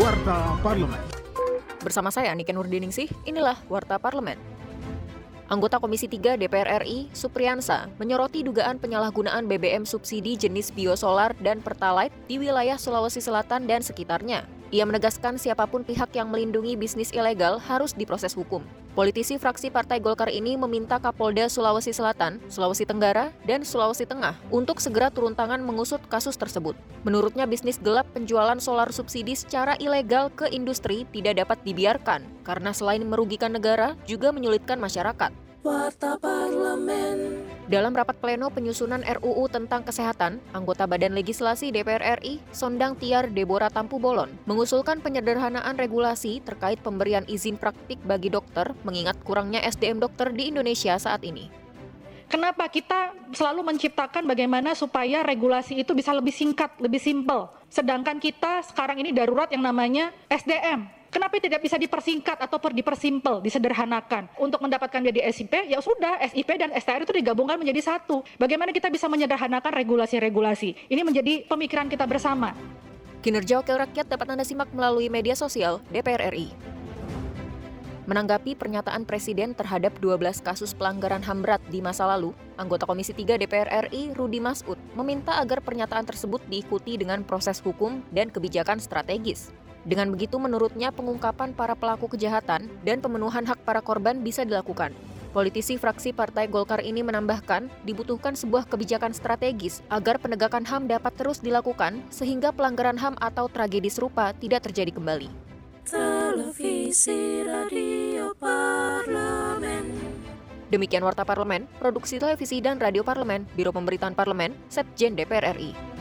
Warta Parlemen. Bersama saya Niken Nurdiningsih, inilah Warta Parlemen. Anggota Komisi 3 DPR RI, Supriyansa, menyoroti dugaan penyalahgunaan BBM subsidi jenis biosolar dan pertalite di wilayah Sulawesi Selatan dan sekitarnya. Ia menegaskan siapa pun pihak yang melindungi bisnis ilegal harus diproses hukum. Politisi fraksi Partai Golkar ini meminta Kapolda Sulawesi Selatan, Sulawesi Tenggara, dan Sulawesi Tengah untuk segera turun tangan mengusut kasus tersebut. Menurutnya bisnis gelap penjualan solar subsidi secara ilegal ke industri tidak dapat dibiarkan karena selain merugikan negara juga menyulitkan masyarakat. Warta Parlemen. Dalam rapat pleno penyusunan RUU tentang kesehatan, anggota Badan Legislasi DPR RI, Sondang Tiar Deborah Tampu Bolon, mengusulkan penyederhanaan regulasi terkait pemberian izin praktik bagi dokter mengingat kurangnya SDM dokter di Indonesia saat ini. Kenapa kita selalu menciptakan bagaimana supaya regulasi itu bisa lebih singkat, lebih simpel. Sedangkan kita sekarang ini darurat yang namanya SDM, Kenapa tidak bisa dipersingkat atau dipersimpel, disederhanakan? Untuk mendapatkan jadi SIP, ya sudah SIP dan STR itu digabungkan menjadi satu. Bagaimana kita bisa menyederhanakan regulasi-regulasi? Ini menjadi pemikiran kita bersama. Kinerja Wakil Rakyat dapat Anda simak melalui media sosial DPR RI. Menanggapi pernyataan Presiden terhadap 12 kasus pelanggaran HAM berat di masa lalu, anggota Komisi 3 DPR RI Rudi Masud meminta agar pernyataan tersebut diikuti dengan proses hukum dan kebijakan strategis. Dengan begitu menurutnya pengungkapan para pelaku kejahatan dan pemenuhan hak para korban bisa dilakukan. Politisi fraksi Partai Golkar ini menambahkan dibutuhkan sebuah kebijakan strategis agar penegakan HAM dapat terus dilakukan sehingga pelanggaran HAM atau tragedi serupa tidak terjadi kembali. Televisi Radio Parlemen. Demikian Warta Parlemen, Produksi Televisi dan Radio Parlemen, Biro Pemberitaan Parlemen, Setjen DPR RI.